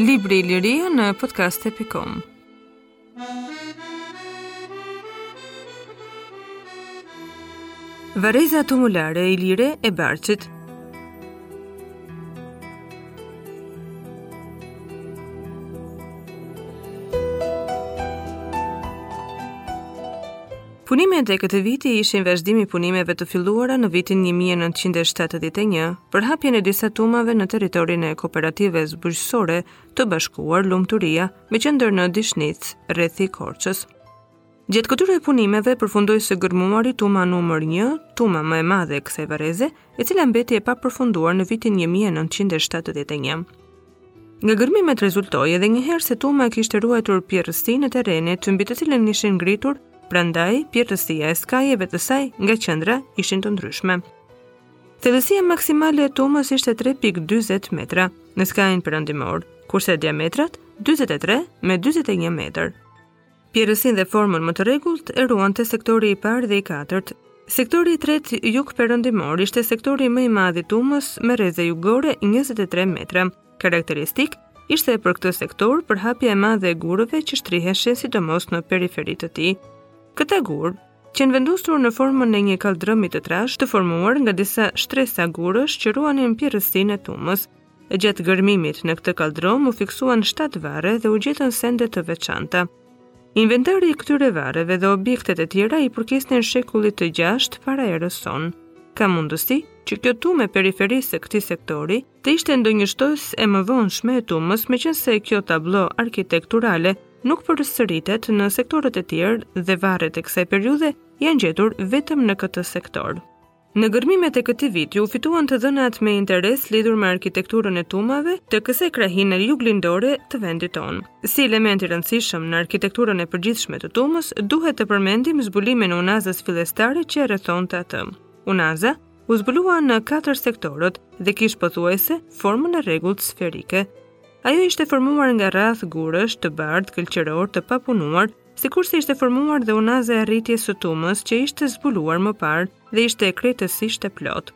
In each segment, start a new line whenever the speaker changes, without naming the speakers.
Libri Iliria në podcast.com Varreza tumulare ilire e Barçit Punimet e këtij viti ishin vazhdim i punimeve të filluara në vitin 1971 për hapjen e disa tumave në territorin e Kooperativës Bujqësore të Bashkuar Lumturia, me qendër në Dishnicë, rrethi i Korçës. Gjatë këtyre punimeve përfundoi së gërmuari tuma numër 1, tuma më e madhe e kësaj varreze, e cila mbeti e papërfunduar në vitin 1971. Nga gërmimet rezultoi edhe njëherë se Tuma kishte ruajtur pjerrësinë e terrenit mbi të cilin ishin ngritur, prandaj pjerrësia e skajeve të saj nga qendra ishin të ndryshme. Thellësia maksimale e Tumës ishte 3.40 metra në skajin perëndimor, kurse diametrat 43 me 41 metër. Pjerrësinë dhe formën më të rregullt e ruante sektori i parë dhe i katërt. Sektori i tretë jug-perëndimor ishte sektori më i madh i tumës me rreze jugore 23 metra. Karakteristik ishte për këtë sektor përhapja e madhe e gurëve që shtriheshin sidomos në periferi të tij. Këta gurë qenë vendosur në formën e një kaldrëmi të trashë të formuar nga disa shtresa gurësh që ruanin pjerrësinë e tumës. Gjatë gërmimit në këtë kalldrëm u fiksuan 7 varre dhe u gjetën sende të veçanta. Inventari i këtyre varreve dhe objektet e tjera i përkisnin shekullit të 6-të para erës sonë. Ka mundësi që kjo tumë e periferisë së këtij sektori të ishte ndonjë shtosë e më vonshme e tumës, meqenëse kjo tablo arkitekturale nuk përsëritet në sektorët e tjerë dhe varret e kësaj periudhe janë gjetur vetëm në këtë sektor. Në gërmimet e këtij viti u fituan të dhënat me interes lidhur me arkitekturën e tumave të kësaj krahine juglindore të vendit tonë. Si element i rëndësishëm në arkitekturën e përgjithshme të tumës, duhet të përmendim zbulimin e unazës fillestare që e rrethonte atë. Unaza u zbulua në katër sektorët dhe kish pothuajse formën e rregullt sferike. Ajo ishte formuar nga rrath gurësh të bardhë gëlqerorë të papunuar Sikurse ishte formuar dhe unaza e rritjes së tumës që ishte zbuluar më parë dhe ishte krejtësisht e plotë.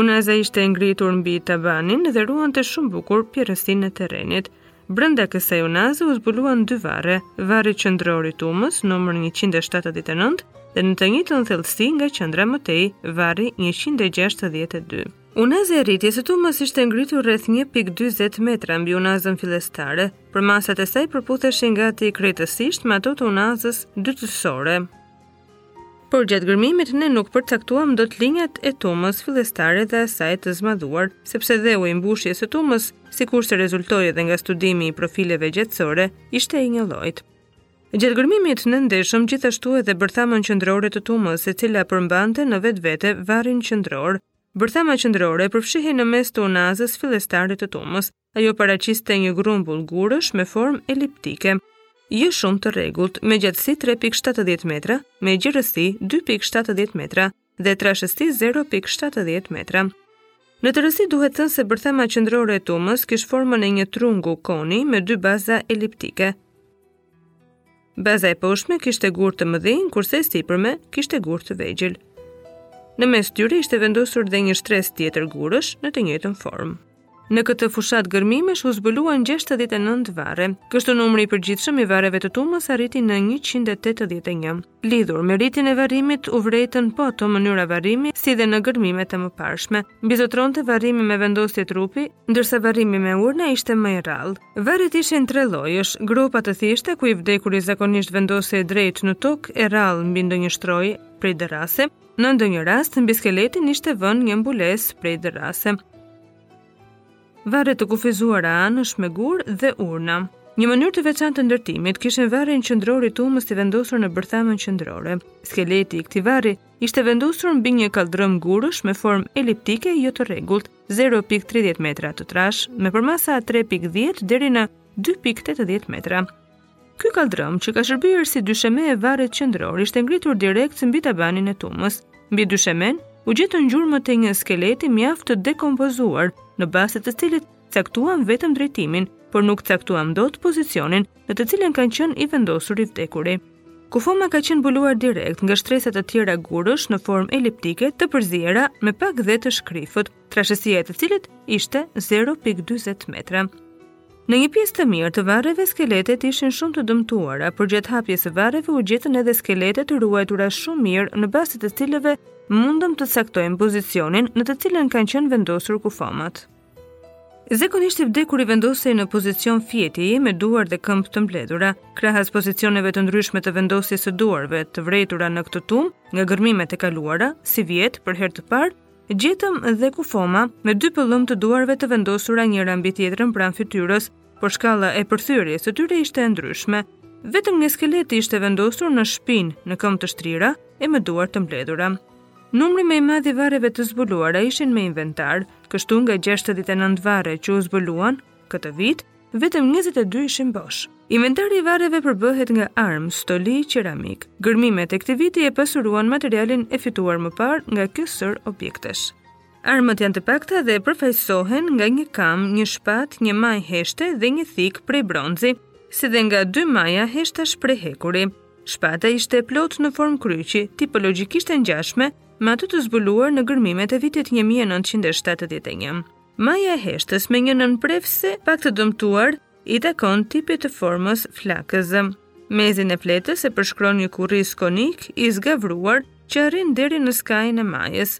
Unaza ishte ngritur mbi tabanin dhe ruante shumë bukur pjerrësinë e terrenit. Brenda kësaj unaze u zbuluan dy varre, varri qendror i tumës numër 179 dhe në të njëjtën thellësi nga qendra më tej, varri 162. Unaza e rritjes së tumës ishte ngritur rreth 1.40 metra mbi unazën fillestare. Përmasat e saj përputheshin gati krejtësisht me ato të unazës dytësore. Por gjatë gërmimit ne nuk përcaktuam dot linjat e tumës fillestare dhe asaj të zmadhuar, sepse dheu i mbushjes së tumës, sikurse rezultoi edhe nga studimi i profileve gjatësore, ishte i njëllojtë. Gjatë gërmimit ne ndeshëm gjithashtu edhe bërthamën qendrore të tumës, e cila përmbante në vetvete varrin qendror. Bërthama qendrore përfshihej në mes të unazës fillestare të tumës. Ajo paraqiste një grumbull gurësh me formë eliptike, jo shumë të rregullt, me gjatësi 3.70 metra, me gjerësi 2.70 metra, dhe trashësi 0.70 metra. Në tërësi duhet thënë se bërthama qendrore e tumës kish formën e një trungu koni me dy baza eliptike. Baza e poshtme kishte gurë të mëdhenj, kurse e sipërme kishte gurë të vegjël. Në mes tyre ishte vendosur dhe një shtresë tjetër gurësh në të njëjtën formë. Në këtë fushatë gërmimesh u zbuluan gjashtëdhjetë e nëntë varre. Kështu numri i përgjithshëm i varreve të tumës arriti në njëqind e tetëdhjetë e një. Lidhur me ritin e varrimit u vërejtën po ato mënyra varrimi si dhe në gërmimet e mëparshme. Mbizotëronte varrimi me vendosje trupi, ndërsa varrimi me urna ishte më i rrallë. Varret ishin tre llojesh, gropa të thjeshta ku i vdekuri zakonisht vendosej drejt në tokë e rrallë mbi ndonjë shtrojë prej dërrase, Në ndonjë rast, mbi skeletin ishte vënë një mbulesë prej dërrase. Varre të kufizuara anësh me gurë dhe urna. Një mënyrë të veçantë të ndërtimit kishte varri qendror i tumës i vendosur në bërthamën qendrore. Skeleti i këtij varri ishte vendosur mbi një kaldrëm gurësh me formë eliptike jo të rregullt, 0.30 metra të trashë, me përmasa 3.10 deri në 2.80 metra. Ky kaldrëm, që ka shërbyer si dysheme e varrit qendror, ishte ngritur direkt mbi tabanin e tumës. Mbi dyshemenë u gjetën gjurmët e një skeleti mjaft të dekompozuar, në bazë të të cilit caktuam vetëm drejtimin, por nuk caktuam dot pozicionin në të cilën kanë qenë i vendosur i vdekuri. Kufoma ka qenë mbuluar direkt nga shtresa të tjera gurësh në formë eliptike të përziera me pak dhe të shkrifët, trashësia e të cilit ishte 0.20 metra. Në një pjesë të mirë të varreve skeletet ishin shumë të dëmtuara, por gjatë hapjes së varreve u gjetën edhe skelete të ruajtura shumë mirë në bazë të të cilëve mundëm të caktojmë pozicionin në të cilën kanë qenë vendosur kufomat. Zakonisht i vdekuri vendosej në pozicion fjetjeje me duar dhe këmbë të mbledhura, krahas pozicioneve të ndryshme të vendosjes së duarve të vërejtura në këtë tumë nga gërmimet e kaluara, sivjet për herë të parë Gjetëm dhe kufoma me dy pëllëmbë të duarve të vendosura njëra mbi tjetrën pranë fytyrës, por shkalla e përthyerjes së tyre ishte e ndryshme. Vetëm një skelet ishte vendosur në shpinë, me këmbë të shtrira e me duar të mbledhura. Numri më i madh i varreve të zbuluara ishin me inventar, kështu nga 69 varre që u zbuluan këtë vit, Vetëm 22 ishin bosh. Inventari i varreve përbëhet nga armë, stoli, qeramikë. Gërmimet e këtij viti e pasuruan materialin e fituar më parë nga kjo sërë objektesh. Armët janë të pakta dhe përfaqësohen nga një kamë, një shpatë, një majë heshte dhe një thikë prej bronzi, si dhe nga dy maja heshtash prej hekuri. Shpata ishte e plotë në formë kryqi, tipologjikisht e ngjashme me atë të zbuluar në gërmimet e vitit 1971. Maja e heshtës me një nënprefse pak të dëmtuar i takon tipit të formës flakëze. Mezin e fletës e përshkron një kurriz konik i zgavruar që arrin deri në skajin e majës.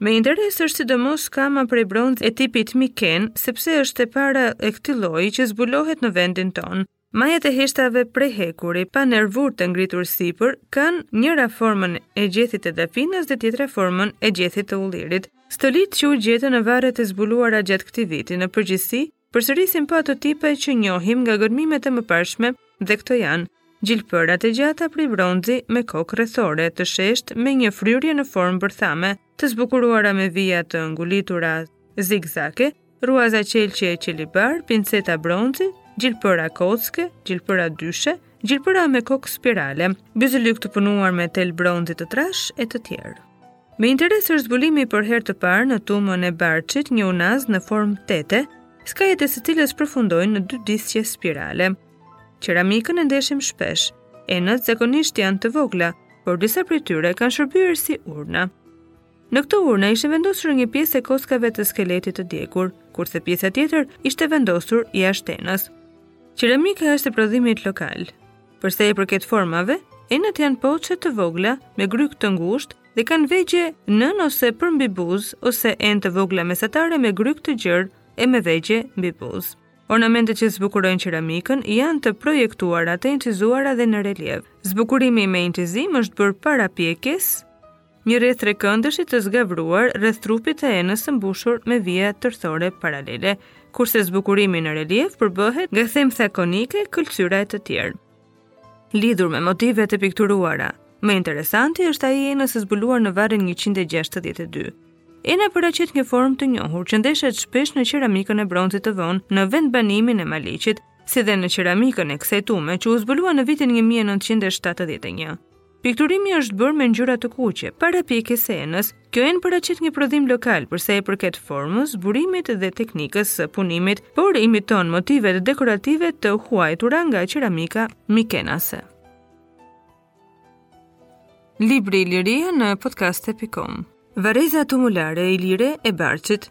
Me interes është sidomos kama prej bronzi e tipit Miken, sepse është e para e këtij lloji që zbulohet në vendin tonë. Majat e heshtave prej hekuri, pa nervurë të ngritur sipër, kanë njëra formën e gjethit të dafinës dhe tjetra formën e gjethit të ullirit. Stolitë që u gjetën në varret e zbuluara gjatë këtij viti në përgjithësi përsërisin po ato tipe që njohim nga gërmimet e mëparshme dhe këto janë gjilpërat e gjata prej bronzi me kokë rrethore të sheshtë me një fryrje në formë bërthame, të zbukuruara me vija të ngulitura zigzake, rruaza qelqi e qelibari, pinceta bronzi, gjilpëra kocke, gjilpëra dyshe, gjilpëra me kokë spirale, byzylykë të punuar me tel bronzi të trashë e të tjerë. Me interes është zbulimi për herë të parë në tumën e Barçit një unazë në formë tete, skajet e së cilës përfundojnë në dy disqe spirale. Qeramikën e ndeshim shpesh. Enët zakonisht janë të vogla, por disa prej tyre kanë shërbyer si urna. Në këto urna ishte vendosur një pjesë e koskave të skeletit të djegur, kurse pjesa tjetër ishte vendosur jashtë enës. Qeramika është e prodhimit lokal. Përsa i përket formave, enët janë poçe të vogla me grykë të ngushtë dhe kanë vegje nën ose përmbi buzë ose enë të vogla mesatare me grykë të gjerë e me vegje mbi buzë. Ornamentet që zbukurojnë qeramikën janë të pikturuara, të incizuara dhe në relief. Zbukurimi me incizim është bërë para pjekjes, një rreth trekëndësh të zgavruar rreth trupit të enës të mbushur me vija tërthore paralele, kurse zbukurimi në relief përbëhet nga thimtha konike, këlcyra e të tjerë. Lidhur me motivet e pikturuara, më interesanti është ai i enës së zbuluar në varrin 162. Ena paraqet një formë të njohur që ndeshet shpesh në qeramikën e bronzit të vonë në vendbanimin e Maliqit, si dhe në qeramikën e kësaj tume që u zbulua në vitin 1971. Pikturimi është bërë me ngjyra të kuqe, para pjekjes së enës. Kjo enë paraqet një prodhim lokal për sa i përket formës, burimit dhe teknikës së punimit, por imiton motivet dekorative të huajtura nga qeramika mikenase. Libri Iliria në podcast.com Varreza tumulare ilire e Barçit